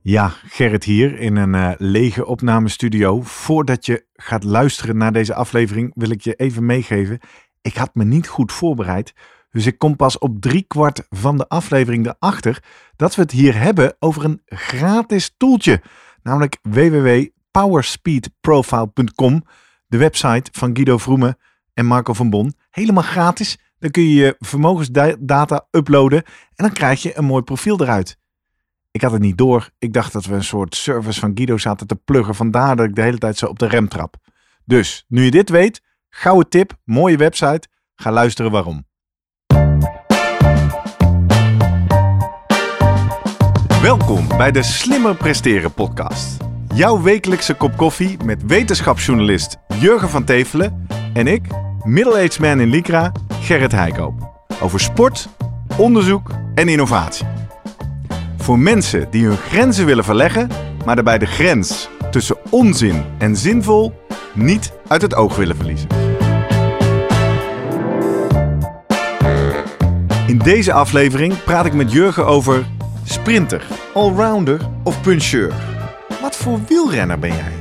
Ja, Gerrit hier in een uh, lege opnamestudio. Voordat je gaat luisteren naar deze aflevering wil ik je even meegeven. Ik had me niet goed voorbereid. Dus ik kom pas op driekwart van de aflevering erachter dat we het hier hebben over een gratis toeltje. Namelijk www.powerspeedprofile.com, de website van Guido Vroemen en Marco van Bon. Helemaal gratis. Dan kun je je vermogensdata uploaden en dan krijg je een mooi profiel eruit. Ik had het niet door. Ik dacht dat we een soort service van Guido zaten te pluggen. Vandaar dat ik de hele tijd zo op de rem trap. Dus, nu je dit weet, gouden tip, mooie website. Ga luisteren waarom. Welkom bij de Slimmer Presteren podcast. Jouw wekelijkse kop koffie met wetenschapsjournalist Jurgen van Tevelen en ik, middle-aged man in Lycra, Gerrit Heikoop. Over sport, onderzoek en innovatie. Voor mensen die hun grenzen willen verleggen, maar daarbij de grens tussen onzin en zinvol niet uit het oog willen verliezen. In deze aflevering praat ik met Jurgen over sprinter, allrounder of puncheur. Wat voor wielrenner ben jij?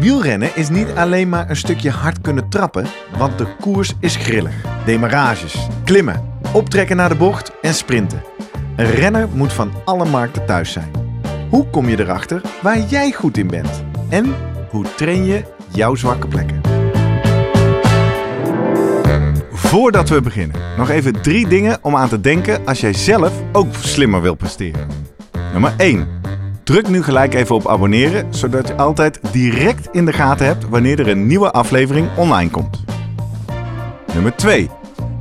Wielrennen is niet alleen maar een stukje hard kunnen trappen, want de koers is grillig. Demarages, klimmen, optrekken naar de bocht en sprinten. Een renner moet van alle markten thuis zijn. Hoe kom je erachter waar jij goed in bent? En hoe train je jouw zwakke plekken? Voordat we beginnen, nog even drie dingen om aan te denken als jij zelf ook slimmer wil presteren. Nummer 1. Druk nu gelijk even op abonneren, zodat je altijd direct in de gaten hebt wanneer er een nieuwe aflevering online komt. Nummer 2.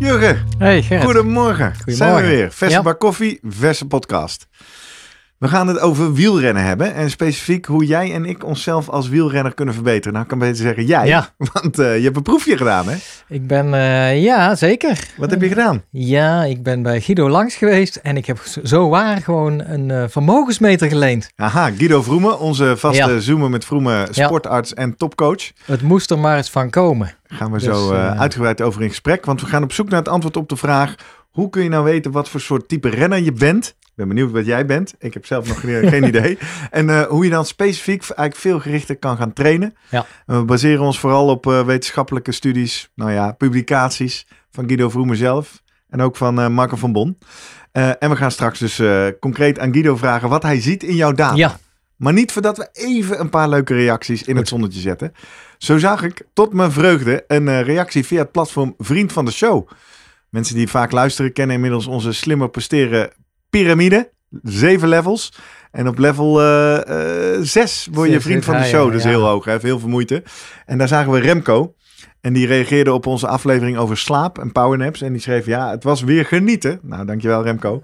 Jurgen, hey, Gerrit. goedemorgen. Goedemorgen. Zijn we weer. Verse Ja. bak koffie, verse podcast. We gaan het over wielrennen hebben. En specifiek hoe jij en ik onszelf als wielrenner kunnen verbeteren. Nou, ik kan beter zeggen jij. Ja. Want eh, je hebt een proefje gedaan, hè? Ik ben, eh, ja, zeker. Wat heb je gedaan? Ja, ik ben bij Guido langs geweest en ik heb zo waar gewoon een eh, vermogensmeter geleend. Aha, Guido Vroemen, onze vaste Ja. zoomer met Vroemen sportarts en topcoach. Het moest er maar eens van komen. Gaan we Dus, zo uitgebreid over in gesprek. Want we gaan op zoek naar het antwoord op de vraag... hoe kun je nou weten wat voor soort type renner je bent? Ben benieuwd wat jij bent. Ik heb zelf nog geen geen idee. En eh, hoe je dan specifiek eigenlijk veel gerichter kan gaan trainen. Ja. We baseren ons vooral op eh, wetenschappelijke studies. Nou ja, publicaties van Guido Vroemen zelf. En ook van eh, Marco van Bon. En we gaan straks dus concreet aan Guido vragen wat hij ziet in jouw data. Ja, Maar niet voordat we even een paar leuke reacties in het zonnetje zetten. Zo zag ik tot mijn vreugde een reactie via het platform Vriend van de Show. Mensen die vaak luisteren kennen inmiddels onze slimmer presteren piramide. Zeven levels. En op level eh, eh, zes word je vriend van de hij, show. Dus heel hoog, hè? heel veel moeite. En daar zagen we Remco. En die reageerde op onze aflevering over slaap en powernaps. En die schreef, ja, het was weer genieten. Nou, dankjewel Remco.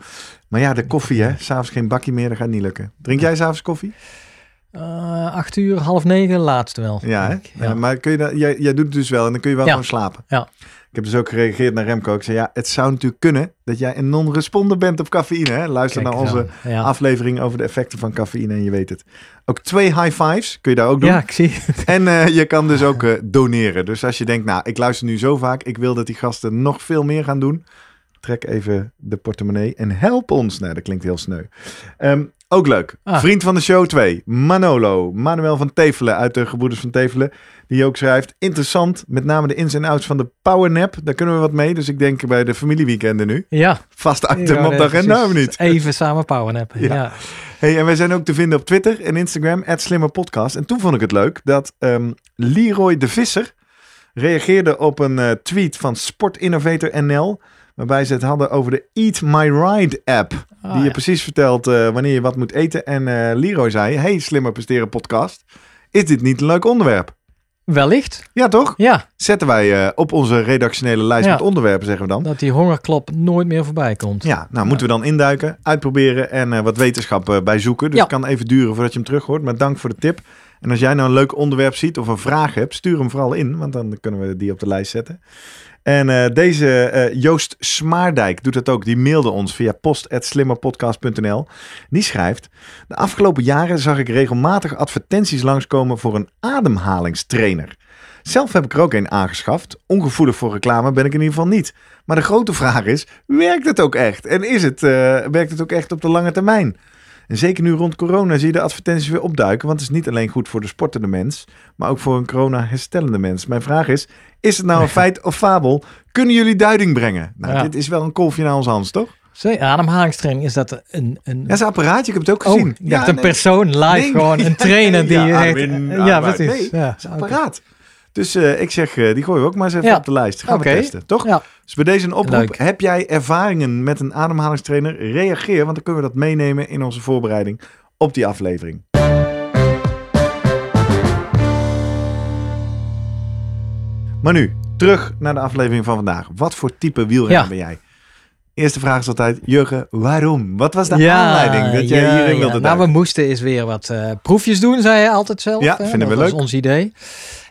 Maar ja, de koffie, hè. S'avonds geen bakje meer, dat gaat niet lukken. Drink jij s'avonds koffie? eh, acht uur, half negen, laatste wel. Hè? Ja, maar kun je dat, jij, jij doet het dus wel en dan kun je wel Ja. gewoon slapen. Ja. Ik heb dus ook gereageerd naar Remco. Ik zei, ja, het zou natuurlijk kunnen dat jij een non-responder bent op cafeïne. Hè? Luister Kijk naar onze ja. aflevering over de effecten van cafeïne en je weet het. Ook twee high fives kun je daar ook doen. ja, ik zie het. En eh, je kan dus ook eh, doneren. Dus als je denkt, nou, ik luister nu zo vaak. Ik wil dat die gasten nog veel meer gaan doen. Trek even de portemonnee en help ons. Nou, dat klinkt heel sneu. Ehm, ook leuk. Ah. Vriend van de show 2. Manolo. Manuel van Tevelen uit de Gebroeders van Tevelen. Die ook schrijft. Interessant. Met name de ins en outs van de powernap. Daar kunnen we wat mee. Dus ik denk bij de familieweekenden nu. Ja. Vast item Ja, op de agenda of niet? Even samen powernappen. Ja. Ja. Hey, en wij zijn ook te vinden op Twitter en Instagram, @slimmerpodcast. En toen vond ik het leuk dat ehm, Leroy de Visser reageerde op een eh, tweet van Sport Innovator NL, waarbij ze het hadden over de Eat My Ride app, Ah, die je ja. precies vertelt eh, wanneer je wat moet eten. En Leroy zei, hey Slimmer Presteren podcast, is dit niet een leuk onderwerp? Wellicht. Ja toch? Ja, Zetten wij eh, op onze redactionele lijst Ja. met onderwerpen, zeggen we dan. dat die hongerklop nooit meer voorbij komt. Ja, nou moeten we dan induiken, uitproberen en wat wetenschap eh, bij zoeken. Dus Ja. het kan even duren voordat je hem terug hoort. Maar dank voor de tip. En als jij nou een leuk onderwerp ziet of een vraag hebt, stuur hem vooral in, want dan kunnen we die op de lijst zetten. En eh, deze eh, Joost Smaardijk doet het ook. Die mailde ons via post.slimmerpodcast.nl. Die schrijft... De afgelopen jaren zag ik regelmatig advertenties langskomen voor een ademhalingstrainer. Zelf heb ik er ook een aangeschaft. Ongevoelig voor reclame ben ik in ieder geval niet. Maar de grote vraag is, werkt het ook echt? En is het, eh, werkt het ook echt op de lange termijn? En zeker nu rond corona zie je de advertenties weer opduiken. Want het is niet alleen goed voor de sportende mens, maar ook voor een corona-herstellende mens. Mijn vraag is, is het nou een feit of fabel? Kunnen jullie duiding brengen? Nou, Ja. dit is wel een kolfje naar ons Hans, toch? Zee, ademhalingstraining, is dat een... een Ja, is een apparaatje, ik heb het ook oh, gezien. dacht Ja, een nee, persoon live, Nee, gewoon een trainer die... ja, Armin, ja, precies. Nee, ja, het is een apparaat. Dus eh, ik zeg, eh, die gooien we ook maar eens even Ja. op de lijst. Gaan we testen, toch? Ja. Dus bij deze een oproep. Leuk. Heb jij ervaringen met een ademhalingstrainer? Reageer, want dan kunnen we dat meenemen in onze voorbereiding op die aflevering. Maar nu, terug naar de aflevering van vandaag. Wat voor type wielrenner Ja. ben jij? Eerste vraag is altijd, Jurgen, waarom? Wat was de Ja, aanleiding dat jij ja, hierin ja. wilde Nou, duiken? we moesten eens weer wat eh, proefjes doen, zei je altijd zelf. Ja, hè? vinden we dat was leuk. ons idee.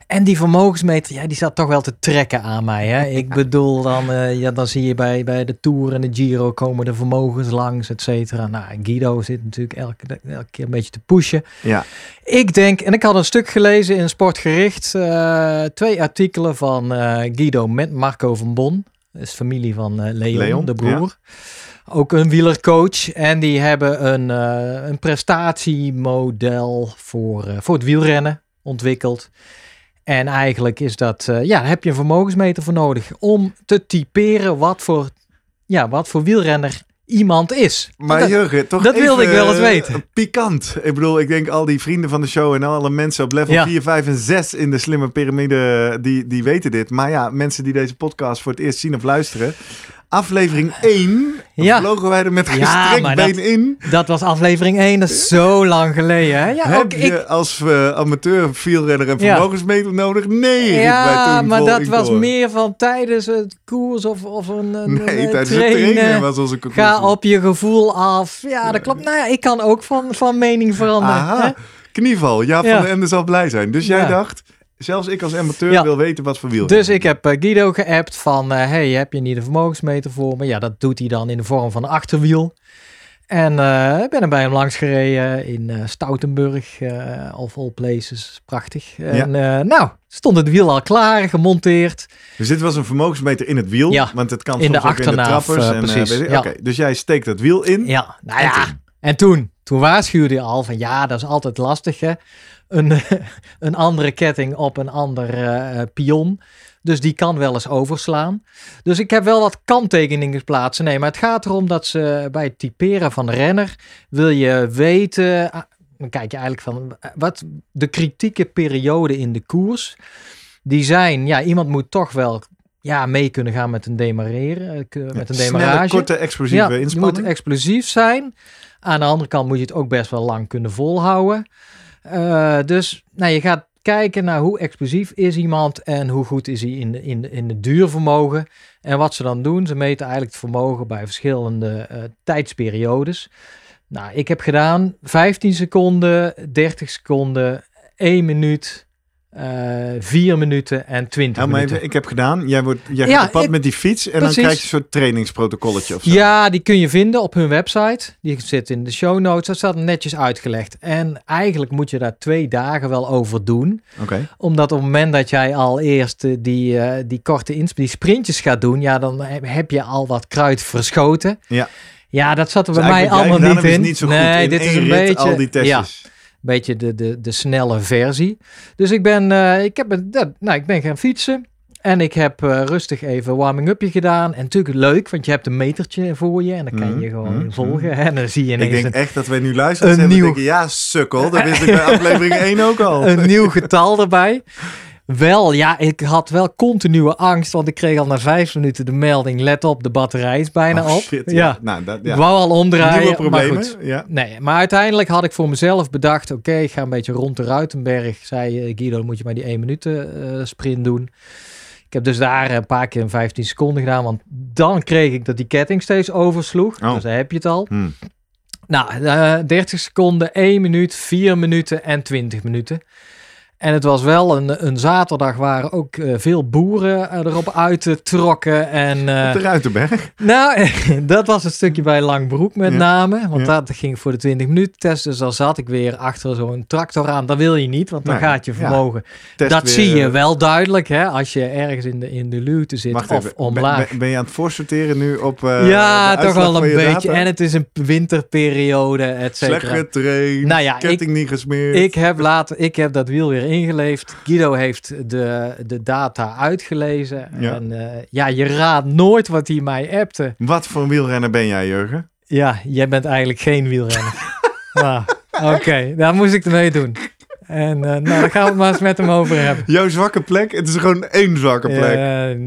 En die vermogensmeter, ja, die zat toch wel te trekken aan mij. Hè? Ik bedoel, dan, eh, ja, dan zie je bij, bij de Tour en de Giro komen de vermogens langs, et cetera. Nou, Guido zit natuurlijk elke, elke keer een beetje te pushen. Ja, Ik denk, en ik had een stuk gelezen in Sportgericht, eh, twee artikelen van eh, Guido met Marco van Bon. Dat is familie van Leon, Leon, de broer. Ook een wielercoach. En die hebben een, eh, een prestatiemodel voor, voor het wielrennen ontwikkeld. En eigenlijk is dat, eh, ja, heb je een vermogensmeter voor nodig om te typeren wat voor, ja, wat voor wielrenner iemand is. Maar Dat- Jurgen, toch dat wilde ik wel eens eh, weten. Pikant. Ik bedoel, ik denk al die vrienden van de show en alle mensen op level Ja. 4, 5 en 6 in de slimme piramide, die, die weten dit. Maar ja, mensen die deze podcast voor het eerst zien of luisteren. Aflevering 1 Ja. vlogen wij er met Ja, gestrekt maar been dat- in. Dat was aflevering 1, dat is zo lang geleden. Hè? Ja, Heb ook je ik, als uh, amateur wielrenner Ja. vermogensmeter nodig? Nee, ja, maar dat was meer van tijdens het koers of, of een, een, Nee, een tijdens het trainen. trainen was onze conclusie. Ga op je gevoel af. Ja, dat klopt. Nou ja, ik kan ook van, van mening veranderen. hè? Aha, knieval. Ja, van Ja. de Ende zal blij zijn. Dus jij Ja. dacht, zelfs ik als amateur Ja. wil weten wat voor wiel. Dus ik heb eh, Guido geappt van, eh, hey, heb je niet een vermogensmeter voor me? Ja, dat doet hij dan in de vorm van een achterwiel. En eh, ik ben er bij hem langs gereden in eh, Stoutenburg, of all places. Prachtig. En nou, stond het wiel al klaar, gemonteerd. Dus dit was een vermogensmeter in het wiel, Ja, want het kan in soms de ook in de trappers. en, precies. Oké, dus jij steekt dat wiel in. Ja, nou En ja. toen? En toen, toen waarschuwde hij al van ja, dat is altijd lastig hè. Een, een andere ketting op een ander eh, eh, pion. Dus die kan wel eens overslaan. Dus ik heb wel wat kanttekeningen geplaatst. Nee, maar het gaat erom dat ze bij het typeren van de renner wil je weten. ah, Dan kijk je eigenlijk van eh, wat de kritieke periode in de koers. Die zijn, ja, iemand moet toch wel ja, mee kunnen gaan met een demareren, met een Snelle, demarrage. korte, explosieve Ja, je moet explosief zijn. Aan de andere kant moet je het ook best wel lang kunnen volhouden. Eh, dus nou, je gaat kijken naar hoe explosief is iemand en hoe goed is hij in, in, in het duurvermogen. En wat ze dan doen, ze meten eigenlijk het vermogen bij verschillende eh, tijdsperiodes. Nou, ik heb gedaan 15 seconden, 30 seconden, 1 minuut, eh 4 minuten en 20 Ja, maar minuten. even, ik heb gedaan, jij, wordt, jij Ja, gaat op pad ik- met die fiets en precies. dan krijg je een soort trainingsprotocolletje of zo. Ja, die kun je vinden op hun website. Die zit in de show notes. Dat staat netjes uitgelegd. En eigenlijk moet je daar twee dagen wel over doen. Oké. Omdat op het moment dat jij al eerst eh, die, eh, die korte insp die sprintjes gaat doen, ja, dan heb je al wat kruid verschoten. Ja. Ja, dat zat er Dus bij mij allemaal niet in. is niet zo goed nee, in dit is een rit beetje al die ja, testjes. Beetje de, de, de snelle versie. Dus ik ben, eh, ik heb, dat- nou, ik ben gaan fietsen. En ik heb eh, rustig even warming-upje gedaan. En natuurlijk leuk, want je hebt een metertje voor je. En dan kan Mhm, je gewoon mhm, volgen. En dan zie je Ik ineens denk een, echt dat wij nu luisteren een en nieuw- denken, ja, sukkel. Dat wist ik bij aflevering 1 ook al. een nieuw getal erbij. Wel, ja, ik had wel continue angst. Want ik kreeg al na vijf minuten de melding. Let op, de batterij is bijna Oh, op. shit, ja. Nou, dat, ik ja. wou al omdraaien. Nieuwe problemen. Maar goed. Ja. Nee, maar uiteindelijk had ik voor mezelf bedacht: oké, ik ga een beetje rond de Ruitenberg. Zei eh, Guido, moet je maar die 1 minuten eh, sprint doen. Ik heb dus daar een paar keer een 15 seconden gedaan. Want dan kreeg ik dat die ketting steeds oversloeg. Oh. Dus daar heb je het al. Hm. Nou, eh 30 seconden, 1 minuut, 4 minuten en 20 minuten. En het was wel een, een zaterdag waar ook eh, veel boeren eh, erop uittrokken. En, eh, Op de Ruitenberg. nou, dat was het stukje bij Langbroek met Ja. name. Want Ja. dat ging voor de 20 minuten test. Dus dan zat ik weer achter zo'n tractor aan. Dat wil je niet, want dan Nee, gaat je vermogen. Dat weer, zie je wel duidelijk, hè, als je ergens in de, in de luwte zit of even, omlaag. ben- ben je aan het voorsorteren nu op ja, toch wel een je beetje. data? En het is een winterperiode, et Slecht cetera. getraind, Nou ja, ketting niet gesmeerd. Ik heb, later, ik heb dat wiel weer ingeleefd. Guido heeft de, de data uitgelezen. Ja. En eh, ja, je raadt nooit wat hij mij appte. Wat voor wielrenner ben jij, Jurgen? Ja, jij bent eigenlijk geen wielrenner. nou, oké, daar moest ik ermee doen. En eh, nou, daar gaan we het maar eens met hem over hebben. Jouw zwakke plek? Het is gewoon één zwakke plek. Eh,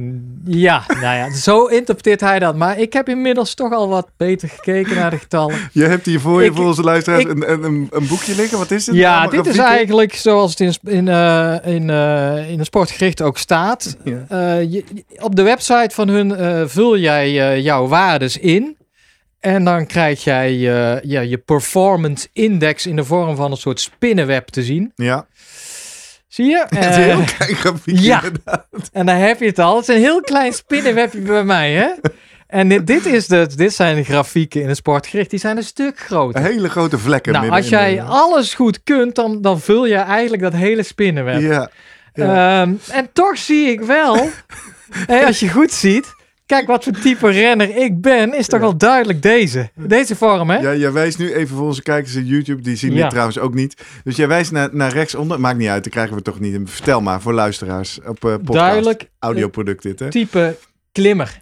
ja, nou ja, zo interpreteert hij dat. Maar ik heb inmiddels toch al wat beter gekeken naar de getallen. je hebt hier voor je, voor onze luisteraars, ik- een, een, een, een boekje liggen. Wat is het? Ja, dit is eigenlijk zoals het in, in, eh, in, eh, in de sportgericht ook staat. Ja. Eh, je, op de website van hun vul jij jouw waardes in. En dan krijg jij ja, je performance index in de vorm van een soort spinnenweb te zien. Ja, Zie je? het is een heel Eh, klein grafiekje ja. inderdaad. en daar heb je het al. Het is een heel klein spinnenwebje bij mij, hè? En dit, dit, is de, dit zijn de grafieken in het sportgericht. Die zijn een stuk groter. Hele grote vlekken Nou, als jij de- alles goed kunt, dan, dan vul je eigenlijk dat hele spinnenweb. Ja, ja. Ehm, en toch zie ik wel, hè, als je goed ziet, kijk wat voor type renner ik ben, is toch Ja. wel duidelijk deze. Deze vorm, hè? Ja, jij wijst nu even voor onze kijkers in YouTube, die zien Ja. dit trouwens ook niet. Dus jij wijst naar, naar rechtsonder, maakt niet uit, dan krijgen we toch niet. Vertel maar voor luisteraars op eh podcast. Duidelijk Audioproduct dit, hè? type klimmer.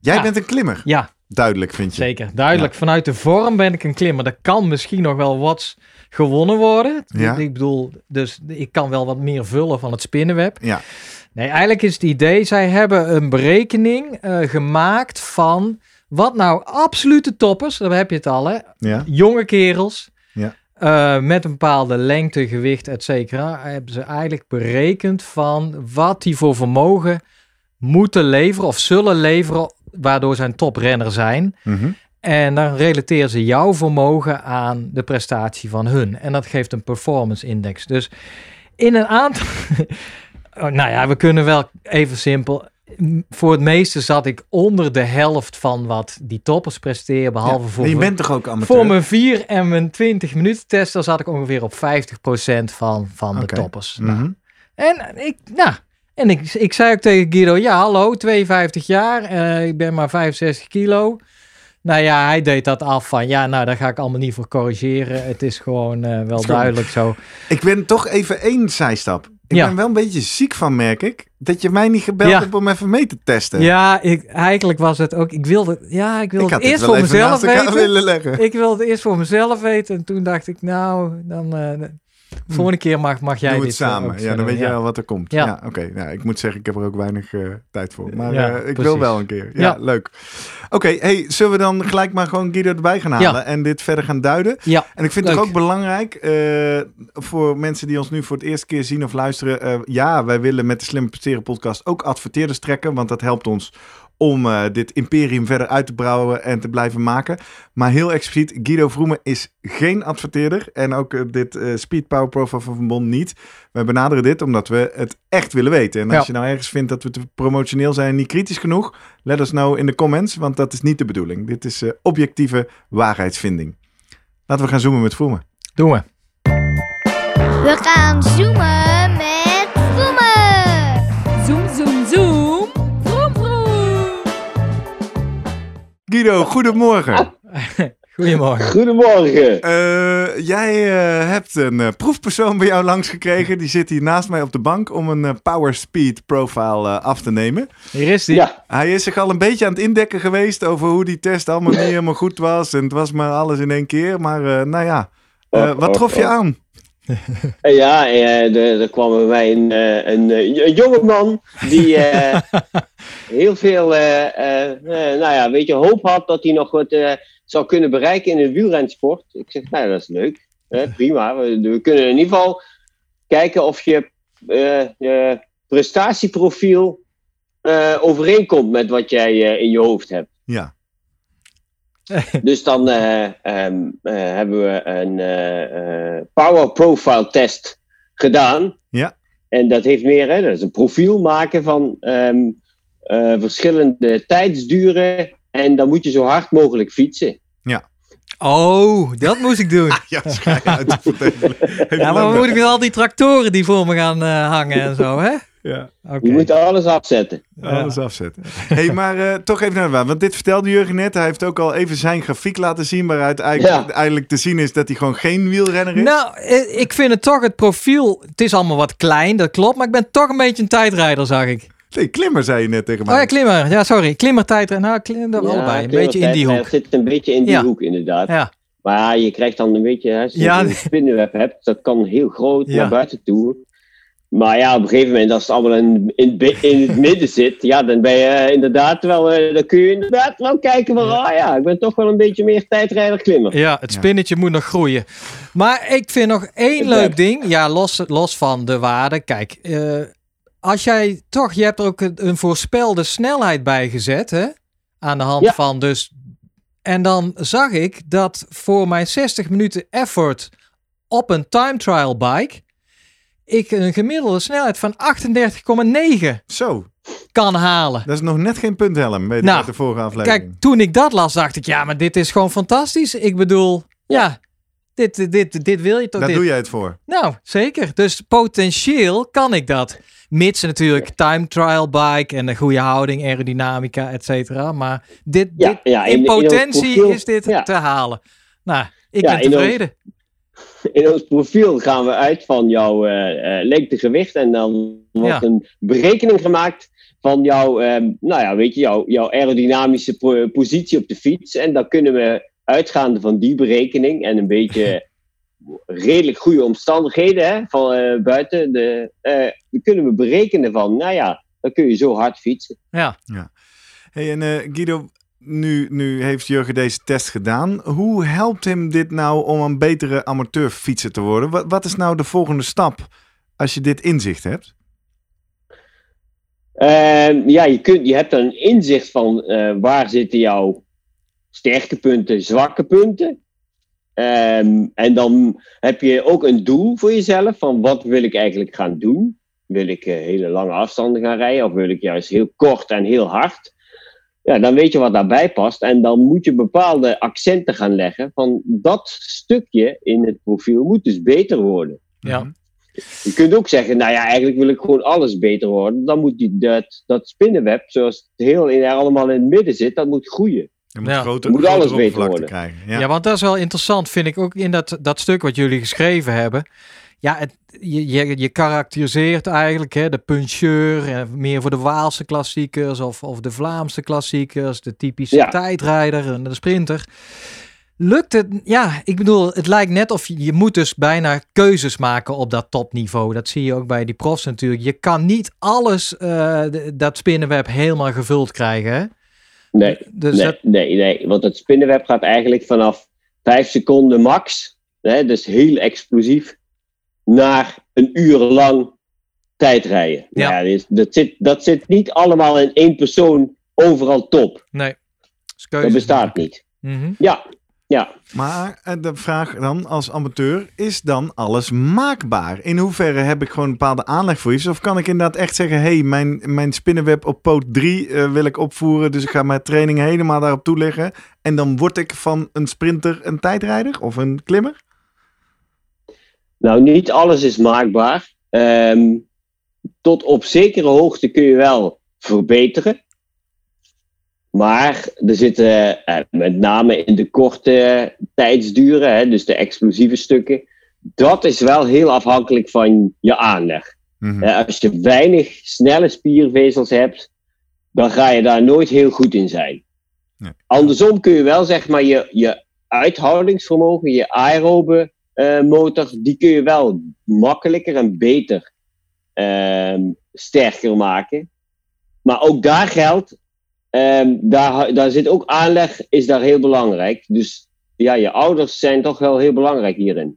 Jij ja. bent een klimmer, Ja, duidelijk vind je. zeker. Duidelijk. Vanuit de vorm ben ik een klimmer. Er kan misschien nog wel wat gewonnen worden. Ja. Ik bedoel, dus ik kan wel wat meer vullen van het spinnenweb. Ja, Nee, eigenlijk is het idee, zij hebben een berekening eh, gemaakt van wat nou absolute toppers, daar heb je het al hè, ja, jonge kerels, Ja. eh, met een bepaalde lengte, gewicht, et cetera, hebben ze eigenlijk berekend van wat die voor vermogen moeten leveren of zullen leveren, waardoor zij een toprenner zijn. mhm. En dan relateren ze jouw vermogen aan de prestatie van hun. En dat geeft een performance index. Dus in een aantal. Oh, nou ja, we kunnen wel even simpel. Voor het meeste zat ik onder de helft van wat die toppers presteren. Behalve Ja. voor, je bent toch ook amateur? voor mijn 4 en mijn 20 minuten test. Dan zat ik ongeveer op 50% van, van de toppers. Nou, Mhm. en ik, nou, en ik, ik zei ook tegen Guido, ja hallo, 52 jaar, eh, ik ben maar 65 kilo. Nou ja, hij deed dat af van, ja nou, daar ga ik allemaal niet voor corrigeren. Het is gewoon eh, wel duidelijk zo. Ik ben toch even één zijstap. Ik Ja. ben wel een beetje ziek van, merk ik. Dat je mij niet gebeld Ja. hebt om even mee te testen. Ja, ik, eigenlijk was het ook, ik wilde, ja, ik wilde ik het eerst voor mezelf weten. willen leggen. Ik wilde het eerst voor mezelf weten en toen dacht ik, nou, dan, eh, volgende keer mag, mag jij Doe het dit eh, samen. Ja, dan weet je Ja. wel wat er komt. Ja, oké. Nou, ik moet zeggen, ik heb er ook weinig eh, tijd voor. Maar eh, ik wil wel een keer. Ja, leuk. Oké, hey, zullen we dan gelijk maar gewoon Guido erbij gaan halen en dit verder gaan duiden? Ja, En ik vind het ook belangrijk voor mensen die ons nu voor het eerste keer zien of luisteren. ja, wij willen met de Slimme Presteren podcast ook adverteerders trekken, want dat helpt ons om eh, dit imperium verder uit te brouwen en te blijven maken. Maar heel expliciet, Guido Vroemen is geen adverteerder en ook dit eh, Speed Power Profile van Van Bon niet. We benaderen dit omdat we het echt willen weten. En als Ja. je nou ergens vindt dat we te promotioneel zijn en niet kritisch genoeg, let us know in de comments, want dat is niet de bedoeling. Dit is eh, objectieve waarheidsvinding. Laten we gaan zoomen met Vroemen. doen we. We gaan zoomen met Guido, goedemorgen. Goedemorgen. Goedemorgen. Eh, jij eh, hebt een eh, proefpersoon bij jou langs gekregen. Die zit hier naast mij op de bank om een Power Speed profile eh, af te nemen. Hier is die. Ja, Hij is zich al een beetje aan het indekken geweest over hoe die test allemaal niet helemaal goed was. En het was maar alles in één keer. Maar eh, nou ja, Eh, Oh, wat oh, trof je oh. aan? Ja, eh, er, er kwam bij mij een, eh, een, eh, een jonge man die eh, heel veel, eh, eh, eh, nou ja, weet je, hoop had dat hij nog wat eh, zou kunnen bereiken in de wielrensport. Ik zeg, nou, dat is leuk. Hè, prima. We, we kunnen in ieder geval kijken of je eh, je prestatieprofiel eh, overeenkomt met wat jij eh, in je hoofd hebt. Ja, Dus dan eh, ehm, eh, hebben we een eh, Power Profile test gedaan. Ja. En dat heeft meer, hè, dat is een profiel maken van ehm, eh, verschillende tijdsduren. En dan moet je zo hard mogelijk fietsen. Oh, dat moest ik doen. Ja, schijn uit te vertellen. Ja, maar dan moet ik met al die tractoren die voor me gaan hangen en zo, hè? Ja, Oké. Je moet alles afzetten. alles afzetten. hey, maar eh, toch even naar de waan. Want dit vertelde Jurgen net. Hij heeft ook al even zijn grafiek laten zien. Waaruit eigenlijk, Ja. eigenlijk te zien is dat hij gewoon geen wielrenner is. Nou, eh, ik vind het toch het profiel. Het is allemaal wat klein, dat klopt. Maar ik ben toch een beetje een tijdrijder, zag ik. Nee, klimmer zei je net tegen mij. Oh ja, klimmer. Ja, sorry. Klimmer, tijdrijder. Nou, klim, allebei. Een beetje in die hoek. zit een beetje in die Ja. hoek, inderdaad. Ja, Maar ja, je krijgt dan een beetje, hè, als je Ja, een spinnenweb hebt, dat kan heel groot Ja. naar buiten toe. Maar ja, op een gegeven moment, als het allemaal in, in, in het midden zit, ja, dan ben je eh, inderdaad wel, eh, dan kun je inderdaad wel kijken van, ah ja, ik ben toch wel een beetje meer tijdrijder klimmer. ja, het Ja. spinnetje moet nog groeien. Maar ik vind nog één leuk ding. Ja, los, los van de waarde. Kijk, eh, als jij toch, je hebt er ook een, een voorspelde snelheid bij gezet, hè? Aan de hand Ja. van dus. En dan zag ik dat voor mijn 60 minuten effort op een time trial bike. Ik een gemiddelde snelheid van 38,9 Zo, kan halen. dat is nog net geen punthelm. Weet ik Nou, uit de vorige aflevering. Kijk, toen ik dat las, dacht ik, ja, maar dit is gewoon fantastisch. Ik bedoel, ja, dit, dit, dit wil je toch? Daar dit, doe jij het voor. Nou, zeker. Dus potentieel kan ik dat. Mits natuurlijk time trial bike en een goede houding, aerodynamica, et cetera. Maar dit, Ja, dit ja, in, in- in ons potentie profiel, is dit ja. te halen. Nou, ik Ja, ben in ons- tevreden. In ons profiel gaan we uit van jouw eh eh, lengtegewicht en dan wordt Ja. een berekening gemaakt van jouw, ehm, nou ja, weet je, jouw, jouw aerodynamische po- positie op de fiets. En dan kunnen we uitgaande van die berekening en een beetje redelijk goede omstandigheden hè, van eh, buiten, de, eh, dan kunnen we berekenen van, nou ja, dan kun je zo hard fietsen. Ja. Hey, en eh, Guido, nu, nu heeft Jurgen deze test gedaan. Hoe helpt hem dit nou om een betere amateurfietser te worden? Wat, is nou de volgende stap als je dit inzicht hebt? Ehm, ja, je, kunt, je hebt een inzicht van eh, waar zitten jouw sterke punten, zwakke punten. Ehm, en dan heb je ook een doel voor jezelf van wat wil ik eigenlijk gaan doen. Wil ik eh, hele lange afstanden gaan rijden of wil ik juist heel kort en heel hard? Ja, dan weet je wat daarbij past. En dan moet je bepaalde accenten gaan leggen van dat stukje in het profiel moet dus beter worden. Ja. Je kunt ook zeggen, nou ja, eigenlijk wil ik gewoon alles beter worden. Dan moet die, dat, dat spinnenweb, zoals het heel in, allemaal in het midden zit, dat moet groeien. Je moet, Ja. groter, Moet alles beter oppervlakte worden. krijgen. Ja. Ja. want dat is wel interessant, vind ik ook in dat, dat stuk wat jullie geschreven hebben. Ja, het, je, je, je karakteriseert eigenlijk hè, de puncheur, eh, meer voor de Waalse klassiekers of, of de Vlaamse klassiekers, de typische Ja. tijdrijder en de sprinter. Lukt het? Ja, ik bedoel, het lijkt net of je, je moet dus bijna keuzes maken op dat topniveau. Dat zie je ook bij die profs natuurlijk. Je kan niet alles, eh, dat spinnenweb helemaal gevuld krijgen. Hè? Nee, Dus nee, dat, nee, nee. Want het spinnenweb gaat eigenlijk vanaf 5 seconden max, hè, dus heel explosief, naar een uur lang tijdrijden. Ja. Nou ja, dus dat, zit, dat zit niet allemaal in één persoon overal top. nee. Dat bestaat maken. niet. Mhm. Ja, ja. Maar eh, de vraag dan als amateur, is dan alles maakbaar? In hoeverre heb ik gewoon een bepaalde aanleg voor iets? Of kan ik inderdaad echt zeggen, hey, mijn, mijn spinnenweb op poot 3 eh, wil ik opvoeren. Dus ik ga mijn training helemaal daarop toeleggen. En dan word ik van een sprinter een tijdrijder of een klimmer? Nou, niet alles is maakbaar. Ehm, tot op zekere hoogte kun je wel verbeteren. Maar er zitten eh, met name in de korte tijdsduren, hè, dus de explosieve stukken, dat is wel heel afhankelijk van je aanleg. Mhm. Eh, als je weinig snelle spiervezels hebt, dan ga je daar nooit heel goed in zijn. Nee. Andersom kun je wel zeg maar je, je uithoudingsvermogen, je aerobe motor, die kun je wel makkelijker en beter ehm, sterker maken. Maar ook daar geldt, ehm, daar, daar zit ook aanleg, is daar heel belangrijk. Dus ja, je ouders zijn toch wel heel belangrijk hierin.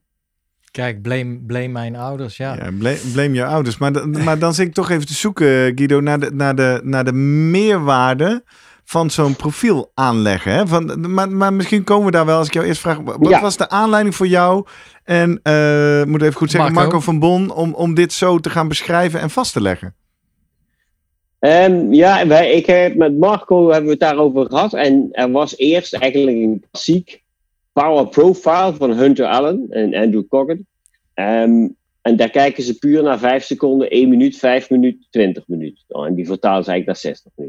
Kijk, blame, blame mijn ouders, ja. Ja, blame, blame je ouders. Maar, maar dan zit ik toch even te zoeken, Guido, naar de, naar de, naar de meerwaarde van zo'n profiel aanleggen. Hè? Van, maar, maar misschien komen we daar wel als ik jou eerst vraag. Wat Ja. was de aanleiding voor jou en eh, ik moet even goed zeggen, Marco. Marco, van Bon, om, om dit zo te gaan beschrijven en vast te leggen? Ehm, ja, wij, ik heb met Marco hebben we het daarover gehad. En er was eerst eigenlijk een klassiek power profile van Hunter Allen en Andrew Coggin. Ehm, en daar kijken ze puur naar 5 seconden, 1 minuut, 5 minuten, 20 minuten. Oh, en die vertalen ze eigenlijk naar 60 minuten.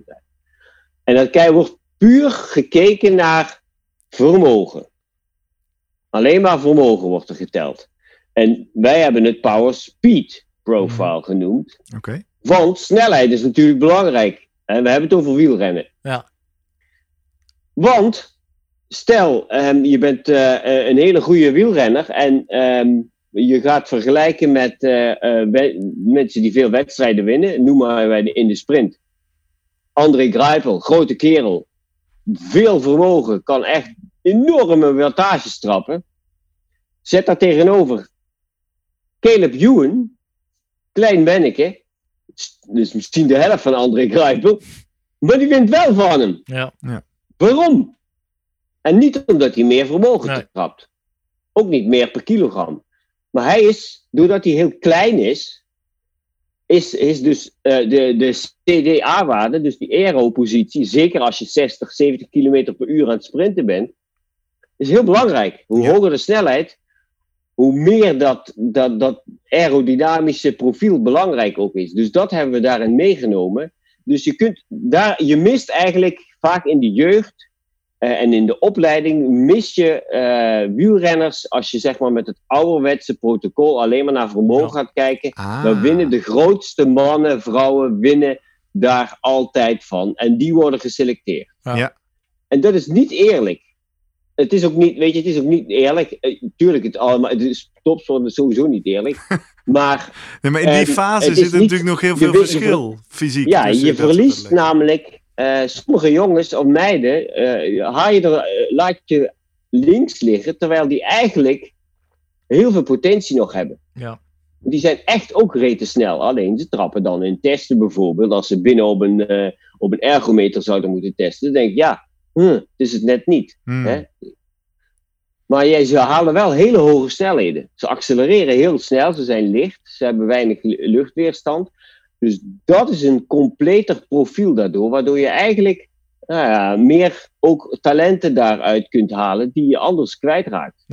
En dat wordt puur gekeken naar vermogen. Alleen maar vermogen wordt er geteld. En wij hebben het power speed profile genoemd. Oké. Want snelheid is natuurlijk belangrijk. En we hebben het over wielrennen. Ja. Want stel, ehm, je bent eh, eh, een hele goede wielrenner en ehm, je gaat vergelijken met eh, mensen die veel wedstrijden winnen. Noem maar in de sprint. André Greipel, grote kerel. Veel vermogen, kan echt enorme wattages trappen. Zet daar tegenover Caleb Ewan, klein manneke, dus misschien de helft van André Greipel. Maar die wint wel van hem. Ja. Waarom? En niet omdat hij meer vermogen Nee. trapt. Ook niet meer per kilogram. Maar hij is, doordat hij heel klein is, is, is dus eh, de, de CDA-waarde, dus die aero-positie, zeker als je 60, 70 km per uur aan het sprinten bent, is heel belangrijk. Hoe Ja. hoger de snelheid, hoe meer dat, dat, dat aerodynamische profiel belangrijk ook is. Dus dat hebben we daarin meegenomen. Dus je, kunt daar, je mist eigenlijk vaak in de jeugd eh, en in de opleiding mis je eh, wielrenners als je zeg maar met het ouderwetse protocol alleen maar naar vermogen Ja. gaat kijken. Ah. Dan winnen de grootste mannen, vrouwen, winnen daar altijd van. En die worden geselecteerd. Ja. Ja. En dat is niet eerlijk. Het is ook niet, weet je, het is ook niet eerlijk. Eh, tuurlijk, het allemaal, het is topsport is sowieso niet eerlijk. maar Nee, maar in die En fase zit er niet- natuurlijk nog heel veel verschil fysiek. ja, je verliest namelijk eh, sommige jongens of meiden, eh, haal je er, eh, laat je links liggen, terwijl die eigenlijk heel veel potentie nog hebben. Ja. Die zijn echt ook rete snel. Alleen ze trappen dan in testen bijvoorbeeld. Als ze binnen op een, op een ergometer zouden moeten testen. Dan denk ik, ja, hm, het is het net niet. Hmm. Hè? Maar jij, ze halen wel hele hoge snelheden. Ze accelereren heel snel, ze zijn licht, ze hebben weinig lu- luchtweerstand. Dus dat is een completer profiel daardoor, waardoor je eigenlijk nou ja, meer ook talenten daaruit kunt halen die je anders kwijtraakt.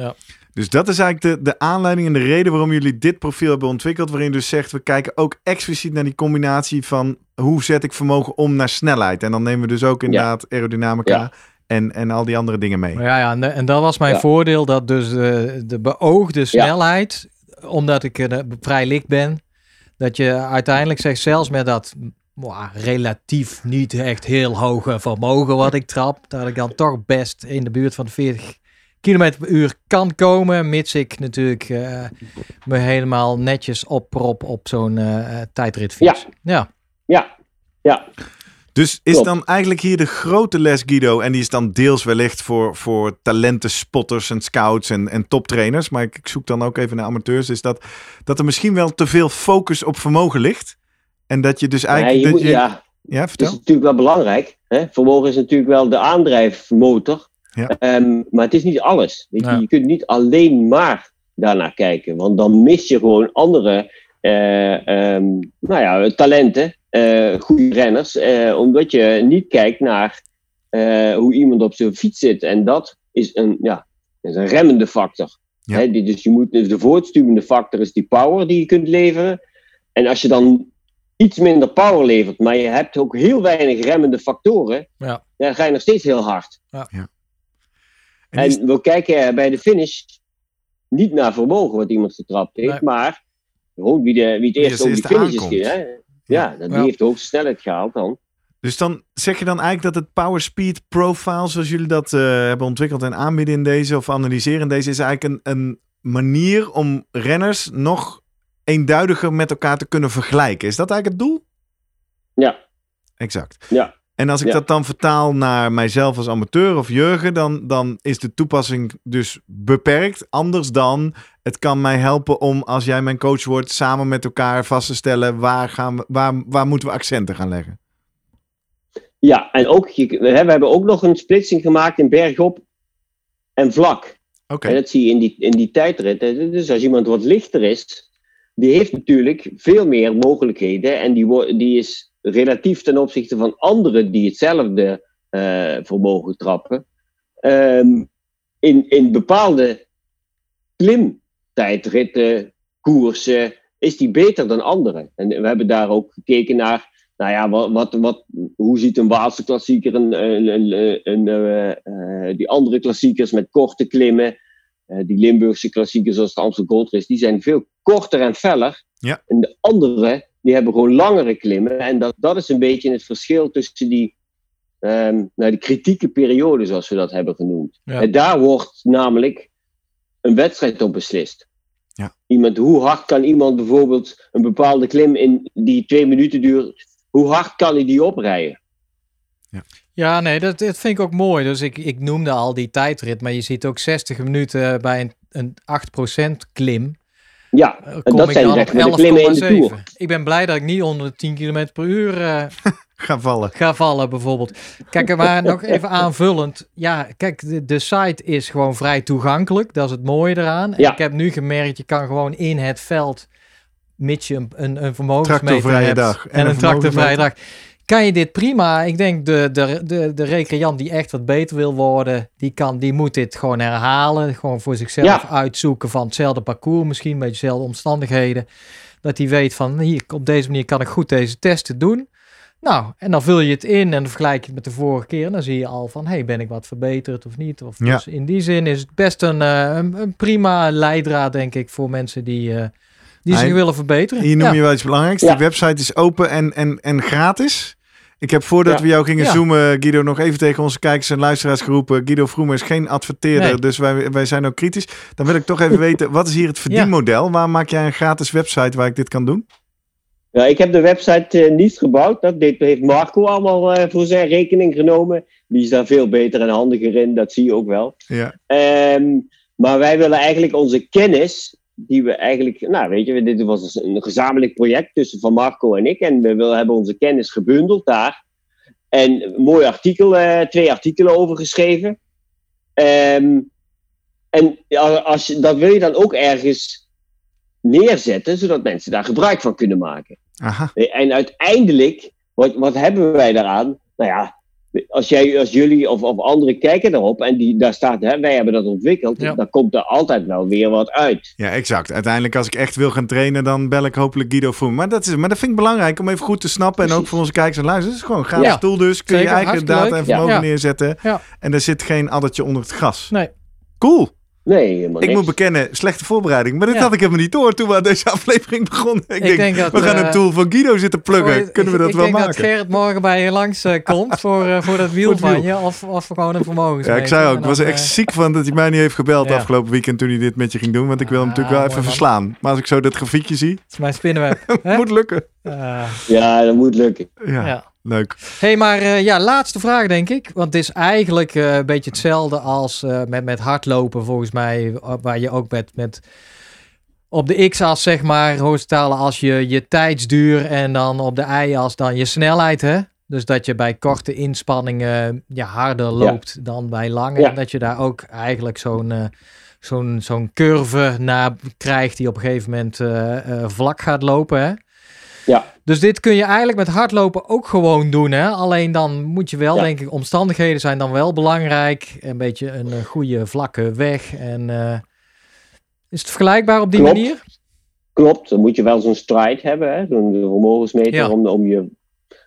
Dus dat is eigenlijk de, de aanleiding en de reden waarom jullie dit profiel hebben ontwikkeld. Waarin je dus zegt, we kijken ook expliciet naar die combinatie van hoe zet ik vermogen om naar snelheid. En dan nemen we dus ook inderdaad aerodynamica Ja. en, en al die andere dingen mee. Ja, ja en, en dat was mijn Ja. voordeel, dat dus de, de beoogde snelheid, omdat ik eh, vrij licht ben, dat je uiteindelijk zegt, zelfs met dat relatief niet echt heel hoge vermogen wat ik trap, dat ik dan toch best in de buurt van de 40 kilometer per uur kan komen, mits ik natuurlijk eh, me helemaal netjes opprop op zo'n eh, eh, tijdritfiets. Ja. Ja, ja, Dus is Klopt. dan eigenlijk hier de grote les, Guido, en die is dan deels wellicht voor, voor talentenspotters en scouts en, en toptrainers, maar ik, ik zoek dan ook even naar amateurs, is dat, dat er misschien wel te veel focus op vermogen ligt. En dat je dus Ja, eigenlijk... je dat moet, je, ja, ja, Het is vertel. natuurlijk wel belangrijk. Hè? Vermogen is natuurlijk wel de aandrijfmotor. Ja. Ehm, maar het is niet alles. Weet je? Ja. je kunt niet alleen maar daarnaar kijken. Want dan mis je gewoon andere eh, ehm, nou ja, talenten, eh goede renners. eh, omdat je niet kijkt naar eh, hoe iemand op zijn fiets zit. En dat is een, ja, is een remmende factor. Ja. Hè? Die, dus je moet, dus de voortstuwende factor is die power die je kunt leveren. En als je dan iets minder power levert, maar je hebt ook heel weinig remmende factoren, Ja. dan ga je nog steeds heel hard. En die- En we kijken bij de finish niet naar vermogen wat iemand getrapt heeft, Nee. maar gewoon wie, de, wie het Wie eerst over die eerste finish is. Hè? Ja, die Ja. heeft de hoogste snelheid gehaald dan. Dus dan zeg je dan eigenlijk dat het Power Speed Profile, zoals jullie dat eh, hebben ontwikkeld en aanbieden in deze of analyseren in deze, is eigenlijk een, een manier om renners nog eenduidiger met elkaar te kunnen vergelijken. Is dat eigenlijk het doel? Ja, Exact. ja. En als ik Ja. dat dan vertaal naar mijzelf als amateur of Jurgen, dan, dan is de toepassing dus beperkt. Anders dan, het kan mij helpen om, als jij mijn coach wordt, samen met elkaar vast te stellen waar, gaan we, waar, waar moeten we accenten gaan leggen. Ja, en ook, je, we hebben ook nog een splitsing gemaakt in bergop en vlak. Oké. En dat zie je in die, in die tijdrit. hè. Dus als iemand wat lichter is, die heeft natuurlijk veel meer mogelijkheden. En die, die is relatief ten opzichte van anderen die hetzelfde eh vermogen trappen. ehm, in, in bepaalde klimtijdritten, koersen, is die beter dan anderen. En we hebben daar ook gekeken naar, nou ja, wat, wat, wat, hoe ziet een Waalse klassieker, een, een, een, een, eh, eh, die andere klassiekers met korte klimmen. Eh, die Limburgse klassiekers zoals de Amstel Gold Race, die zijn veel korter en feller. Ja. En de andere, die hebben gewoon langere klimmen. En dat, dat is een beetje het verschil tussen die, ehm, nou, die kritieke periode, zoals we dat hebben genoemd. Ja. En daar wordt namelijk een wedstrijd op beslist. Ja. Iemand, hoe hard kan iemand bijvoorbeeld een bepaalde klim in die twee minuten duurt, hoe hard kan hij die oprijden? Ja, nee, dat, dat vind ik ook mooi. Dus ik, ik noemde al die tijdrit, maar je ziet ook 60 minuten bij een, een 8% klim. Ja, eh, en Kom dat ik zijn dan op de klimmen in de 11,7. Tour. Ik ben blij dat ik niet onder de 10 km per uur eh, Ga vallen. ga vallen, bijvoorbeeld. Kijk, maar nog even aanvullend. Ja, kijk, de, de site is gewoon vrij toegankelijk. Dat is het mooie eraan. En Ja. ik heb nu gemerkt, je kan gewoon in het veld, mits je een, een, een vermogensmeter Tractorvrije hebt dag en en, een tractorvrije dag, kan je dit prima. Ik denk de, de, de, de recreant die echt wat beter wil worden, die, kan, die moet dit gewoon herhalen. Gewoon voor zichzelf Ja. uitzoeken van hetzelfde parcours, misschien met dezelfde omstandigheden. Dat hij weet van, hier, op deze manier kan ik goed deze testen doen. Nou, en dan vul je het in en dan vergelijk je het met de vorige keer. En dan zie je al van, hey, ben ik wat verbeterd of niet? Of, Ja. Dus in die zin is het best een, eh, een, een prima leidraad, denk ik, voor mensen die, eh, die zich willen verbeteren. Hier noem Ja. je wel iets belangrijks. Ja. De website is open en, en, en gratis. Ik heb voordat Ja. we jou gingen Ja. zoomen, Guido, nog even tegen onze kijkers en luisteraars geroepen. Guido Vroemer is geen adverteerder, Nee. dus wij, wij zijn ook kritisch. Dan wil ik toch even weten, wat is hier het verdienmodel? Waar maak jij een gratis website waar ik dit kan doen? Ja, ik heb de website eh, niet gebouwd. Dat deed, heeft Marco allemaal eh, voor zijn rekening genomen. Die is daar veel beter en handiger in, dat zie je ook wel. Ja, Ehm, maar wij willen eigenlijk onze kennis, die we eigenlijk, nou weet je, dit was dus een gezamenlijk project tussen Van Marco en ik. En we willen, hebben onze kennis gebundeld daar. En een mooi artikel, eh, twee artikelen over geschreven. Ehm, en als je, dat wil je dan ook ergens neerzetten, zodat mensen daar gebruik van kunnen maken. Aha. En uiteindelijk, wat, wat hebben wij daaraan? Nou ja, als, jij, als jullie of, of anderen kijken erop en die, daar staat, hè, wij hebben dat ontwikkeld, Ja. dan komt er altijd wel weer wat uit. Ja, exact. Uiteindelijk, als ik echt wil gaan trainen, dan bel ik hopelijk Guido Vroemer. Maar dat, is, maar dat vind ik belangrijk om even goed te snappen. En ook voor onze kijkers en luisteraars. Het is gewoon een gratis Ja. tool dus. Kun je eigen data en vermogen Ja. neerzetten. Ja. En er zit geen addertje onder het gras. Nee. Cool. Nee, helemaal Ik niks. moet bekennen, slechte voorbereiding. Maar dat Ja. had ik helemaal niet door toen we aan deze aflevering begonnen. Ik, Ik denk, denk dat, we gaan eh, een tool van Guido zitten pluggen. Voor- Kunnen we dat ik wel denk maken? dat Gerrit morgen bij je langs eh, komt voor, eh, voor dat wiel van je. Of, of gewoon een vermogensmeter. ja, ik zei ook, ik was er echt eh, ziek van dat hij mij niet heeft gebeld Ja. afgelopen weekend toen hij dit met je ging doen. Want ik wil hem natuurlijk wel even man. verslaan. Maar als ik zo dat grafiekje zie, Het is mijn spinnenweb. moet lukken. Eh, Ja, dat moet lukken. Ja, ja. Leuk. hey, maar eh, ja, laatste vraag denk ik. Want het is eigenlijk eh, een beetje hetzelfde als eh, met, met hardlopen volgens mij. Waar je ook met, met op de x-as zeg maar horizontale als je je tijdsduur en dan op de y-as dan je snelheid hè. Dus dat je bij korte inspanningen ja, harder loopt dan bij lange. Ja. En dat je daar ook eigenlijk zo'n zo'n zo'n curve naar krijgt die op een gegeven moment eh, eh, vlak gaat lopen hè. Dus dit kun je eigenlijk met hardlopen ook gewoon doen. Hè? Alleen dan moet je wel, Ja. denk ik, omstandigheden zijn dan wel belangrijk. Een beetje een eh, goede vlakke weg. En eh, is het vergelijkbaar op die Klopt. manier? Klopt, dan moet je wel zo'n stride hebben, hè? zo'n vermogensmeter Ja. om, om je...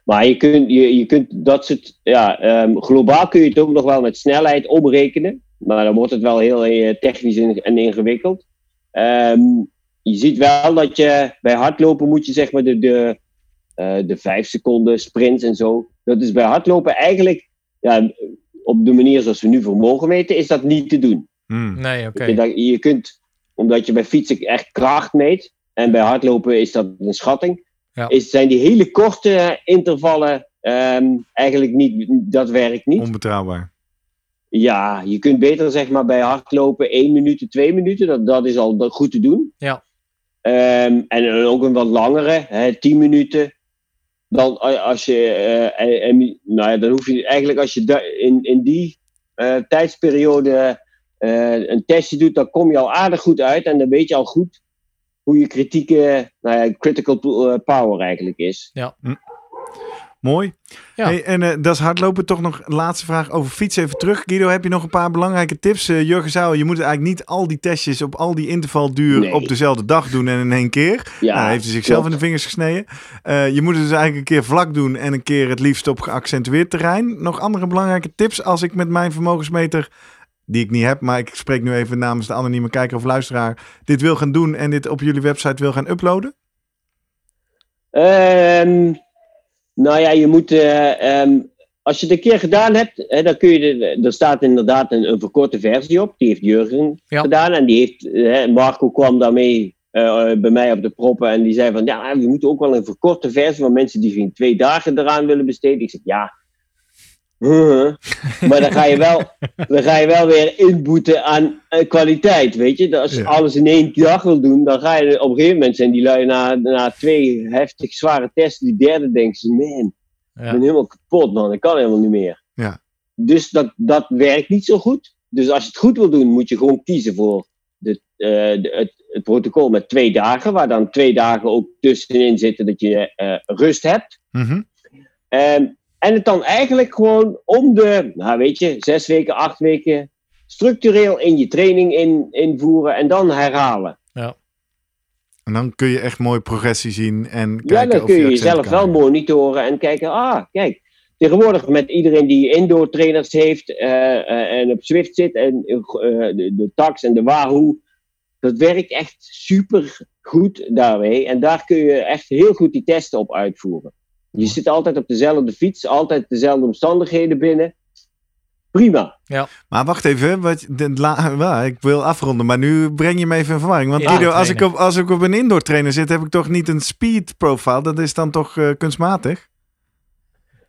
Maar je kunt, je, je kunt dat soort... Ja, ehm, globaal kun je het ook nog wel met snelheid omrekenen. Maar dan wordt het wel heel eh, technisch in- en ingewikkeld. Ehm, je ziet wel dat je bij hardlopen moet je zeg maar de, de, de vijf seconden sprints en zo. Dat is bij hardlopen eigenlijk... Ja, op de manier zoals we nu vermogen meten, is dat niet te doen. Hmm. Nee, oké. Je, dat- je kunt, omdat je bij fietsen echt kracht meet, en bij hardlopen is dat een schatting, Ja. is, zijn die hele korte intervallen ehm, eigenlijk niet, dat werkt niet. Onbetrouwbaar. Ja, je kunt beter zeg maar bij hardlopen 1 minuut, 2 minuten, dat, dat is al goed te doen. Ja. Ehm, en ook een wat langere, hè, 10 minuten. Dan a- als je, eh, en, en- nou ja, dan hoef je eigenlijk als je in, in die eh, tijdsperiode eh, een testje doet, dan kom je al aardig goed uit en dan weet je al goed hoe je kritieke, nou ja, critical po- eh, power eigenlijk is. Mooi. Ja. Hey, en eh, dat is hardlopen. Toch nog een laatste vraag over fietsen. Even terug. Guido, heb je nog een paar belangrijke tips? Eh, Jurgen al, je moet eigenlijk niet al die testjes op al die intervalduur Nee. op dezelfde dag doen en in één keer. Ja, nou, heeft hij zichzelf klopt. in de vingers gesneden. Eh, je moet het dus eigenlijk een keer vlak doen en een keer het liefst op geaccentueerd terrein. Nog andere belangrijke tips als ik met mijn vermogensmeter, die ik niet heb, maar ik spreek nu even namens de anonieme kijker of luisteraar, dit wil gaan doen en dit op jullie website wil gaan uploaden? Ehm, nou ja, je moet. eh, ehm, als je het een keer gedaan hebt, hè, dan kun je. De, er staat inderdaad een, een verkorte versie op. Die heeft Jurgen Ja. gedaan. En die heeft. eh, Marco kwam daarmee eh, bij mij op de proppen. En die zei van. Ja, we moeten ook wel een verkorte versie. van mensen die geen twee dagen eraan willen besteden. Ik zeg ja. Maar dan ga je wel, dan ga je wel weer inboeten aan eh, kwaliteit, weet je. Als je Ja. alles in één dag wil doen, dan ga je op een gegeven moment zijn die lui na, na twee heftig zware testen, die derde denken ze, man, ik ben helemaal kapot man, ik kan helemaal niet meer. Ja. Dus dat, dat werkt niet zo goed. Dus als je het goed wil doen, moet je gewoon kiezen voor de, eh, de- het, het protocol met twee dagen, waar dan twee dagen ook tussenin zitten dat je eh, rust hebt. Mhm. Ehm, en het dan eigenlijk gewoon om de, nou weet je, zes weken, acht weken structureel in je training in, invoeren en dan herhalen. En dan kun je echt mooi progressie zien en Ja, kijken dan of kun je accent jezelf kan wel monitoren en kijken, ah, kijk, tegenwoordig met iedereen die indoor trainers heeft eh, eh, en op Swift zit en eh, de, de tax en de Wahoo, dat werkt echt super goed daarmee. En daar kun je echt heel goed die testen op uitvoeren. Je zit altijd op dezelfde fiets, altijd dezelfde omstandigheden binnen. Prima. Maar wacht even, wat, de, la, ik wil afronden, maar nu breng je me even in verwarring. Want Ja, Guido, als ik, op, als ik op een indoor trainer zit, heb ik toch niet een speed profile? Dat is dan toch eh, kunstmatig?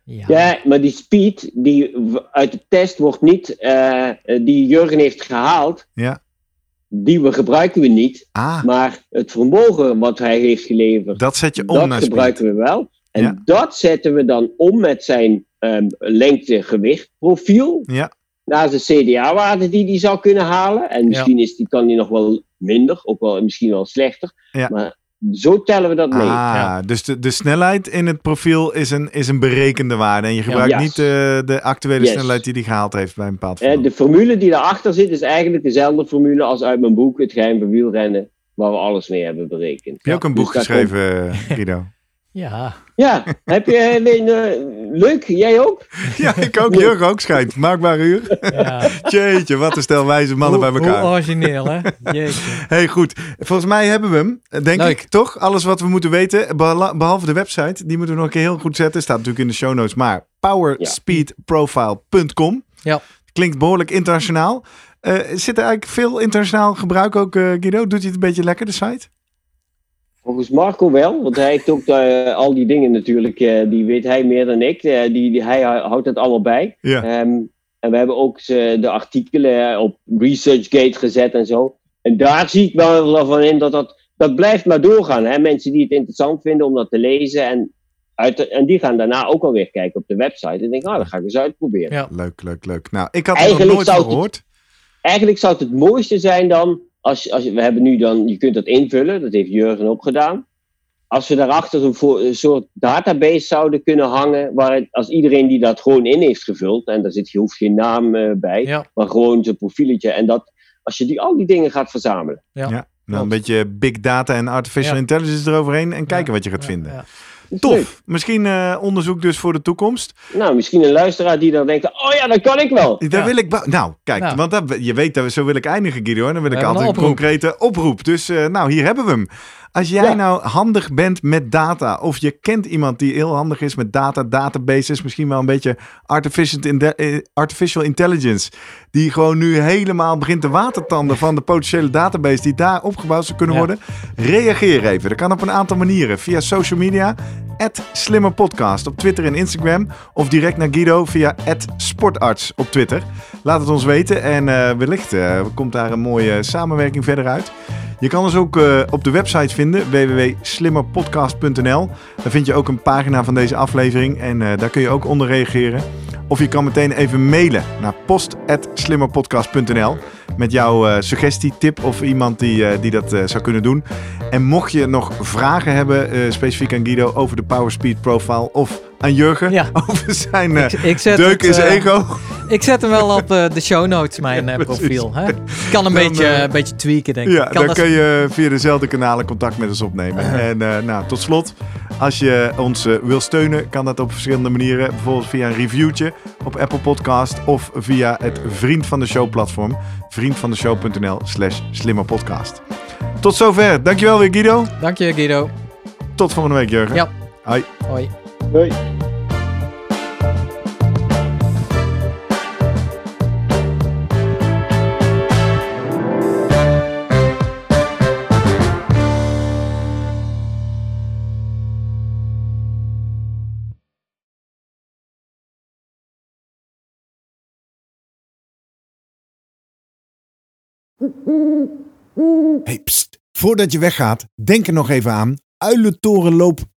Ja. Ja, maar die speed die uit de test wordt niet, eh, eh, die Jurgen heeft gehaald, Ja. die we gebruiken we niet. Ah, Maar het vermogen wat hij heeft geleverd, dat zet je om dat naar gebruiken speed. we wel. En Ja. dat zetten we dan om met zijn ehm lengte-gewicht profiel. Ja. Naar de CDA-waarde die hij zou kunnen halen. En misschien is die, kan die nog wel minder, ook wel misschien wel slechter. Ja. Maar zo tellen we dat mee. Ah, Ja. dus de, de snelheid in het profiel is een, is een berekende waarde. En je gebruikt Yes. niet eh, de actuele Yes. snelheid die hij gehaald heeft bij een bepaald Eh, de formule die daarachter zit is eigenlijk dezelfde formule als uit mijn boek Het Geheim van Wielrennen. Waar we alles mee hebben berekend. Heb je ook een boek Dus geschreven, Guido? Ja. Ja, heb je alleen, eh, leuk? Jij ook? ja, ik ook. Jurgen ook schijnt. Maakbaar uur. ja. Jeetje, wat een stel wijze mannen bij elkaar. Hoe origineel, hè? Jeetje. Hey, goed. Volgens mij hebben we hem, denk Leuk. ik, toch? Alles wat we moeten weten, behalve de website. Die moeten we nog een keer heel goed zetten. Staat natuurlijk in de show notes. Maar powerspeedprofile.com. Ja. Klinkt behoorlijk internationaal. Eh, zit er eigenlijk veel internationaal gebruik ook, eh, Guido? Doet hij het een beetje lekker, de site? Volgens Marco wel, want hij heeft ook eh, al die dingen natuurlijk, eh, die weet hij meer dan ik. Eh, die, die, hij houdt het allemaal bij. Ja. Ehm, en we hebben ook ze- de artikelen op ResearchGate gezet en zo. En daar zie ik wel van in dat dat, dat blijft maar doorgaan. Hè? Mensen die het interessant vinden om dat te lezen. En, uit de- en die gaan daarna ook alweer kijken op de website. En denken, ah, dat ga ik eens uitproberen. Ja. Leuk, leuk, leuk. Nou, ik had er nog nooit zou het- gehoord. Eigenlijk zou het het mooiste zijn dan, als, als je- we hebben nu dan, je kunt dat invullen, dat heeft Jurgen ook gedaan. Als we daarachter een, voor- een soort database zouden kunnen hangen, waar het- als iedereen die dat gewoon in heeft gevuld, en daar zit, je hoeft geen naam eh, bij, Ja. maar gewoon zijn profieletje, en dat, als je die, al die dingen gaat verzamelen. Nou, een beetje big data en artificial Ja. intelligence eroverheen en kijken Ja. wat je gaat Ja, vinden. Leuk. Tof. Misschien eh, onderzoek dus voor de toekomst. Nou, misschien een luisteraar die dan denkt, oh ja, dat kan ik wel. Daar Ja. wil ik... Nou, kijk, Ja. want dat, je weet, dat, zo wil ik eindigen, Guido. En dan wil ik altijd een oproep. concrete oproep. Dus eh, nou, hier hebben we hem. Als jij Ja. nou handig bent met data, of je kent iemand die heel handig is met data, databases, misschien wel een beetje artificial, eh, intelligence, die gewoon nu helemaal begint te watertanden van de potentiële database die daar opgebouwd zou kunnen Ja. worden, reageer even. Dat kan op een aantal manieren. Via social media, @slimmerpodcast op Twitter en Instagram. Of direct naar Guido via @sportarts op Twitter. Laat het ons weten en eh, wellicht eh, komt daar een mooie samenwerking verder uit. Je kan ons ook op de website vinden, www.slimmerpodcast.nl. Daar vind je ook een pagina van deze aflevering en eh, daar kun je ook onder reageren. Of je kan meteen even mailen naar post.slimmerpodcast.nl met jouw eh, suggestie, tip of iemand die, eh, die dat zou kunnen doen. En mocht je nog vragen hebben, specifiek aan Guido, over de Power Speed Profile of aan Jurgen Ja. over zijn eh, Ik, ik zet deuk in zijn eh, ego. Ik zet hem wel op eh, de show notes, mijn eh, profiel. Hè? Ik kan een Dan, beetje, eh, een beetje tweaken, denk ik. Ja, Kan dan dat- kun je via dezelfde kanalen contact met ons opnemen. En eh, nou, tot slot, als je ons eh, wil steunen, kan dat op verschillende manieren. Bijvoorbeeld via een reviewtje op Apple Podcast of via het Vriend van de Show platform. Vriendvandeshow.nl slash slimmerpodcast. Tot zover. Dankjewel weer Guido. Dank je, Guido. Tot volgende week Jurgen. Ja. Hoi. Hoi. Hoi. Hey, pst. Voordat je weggaat, denk er nog even aan uilentorenloop.nl.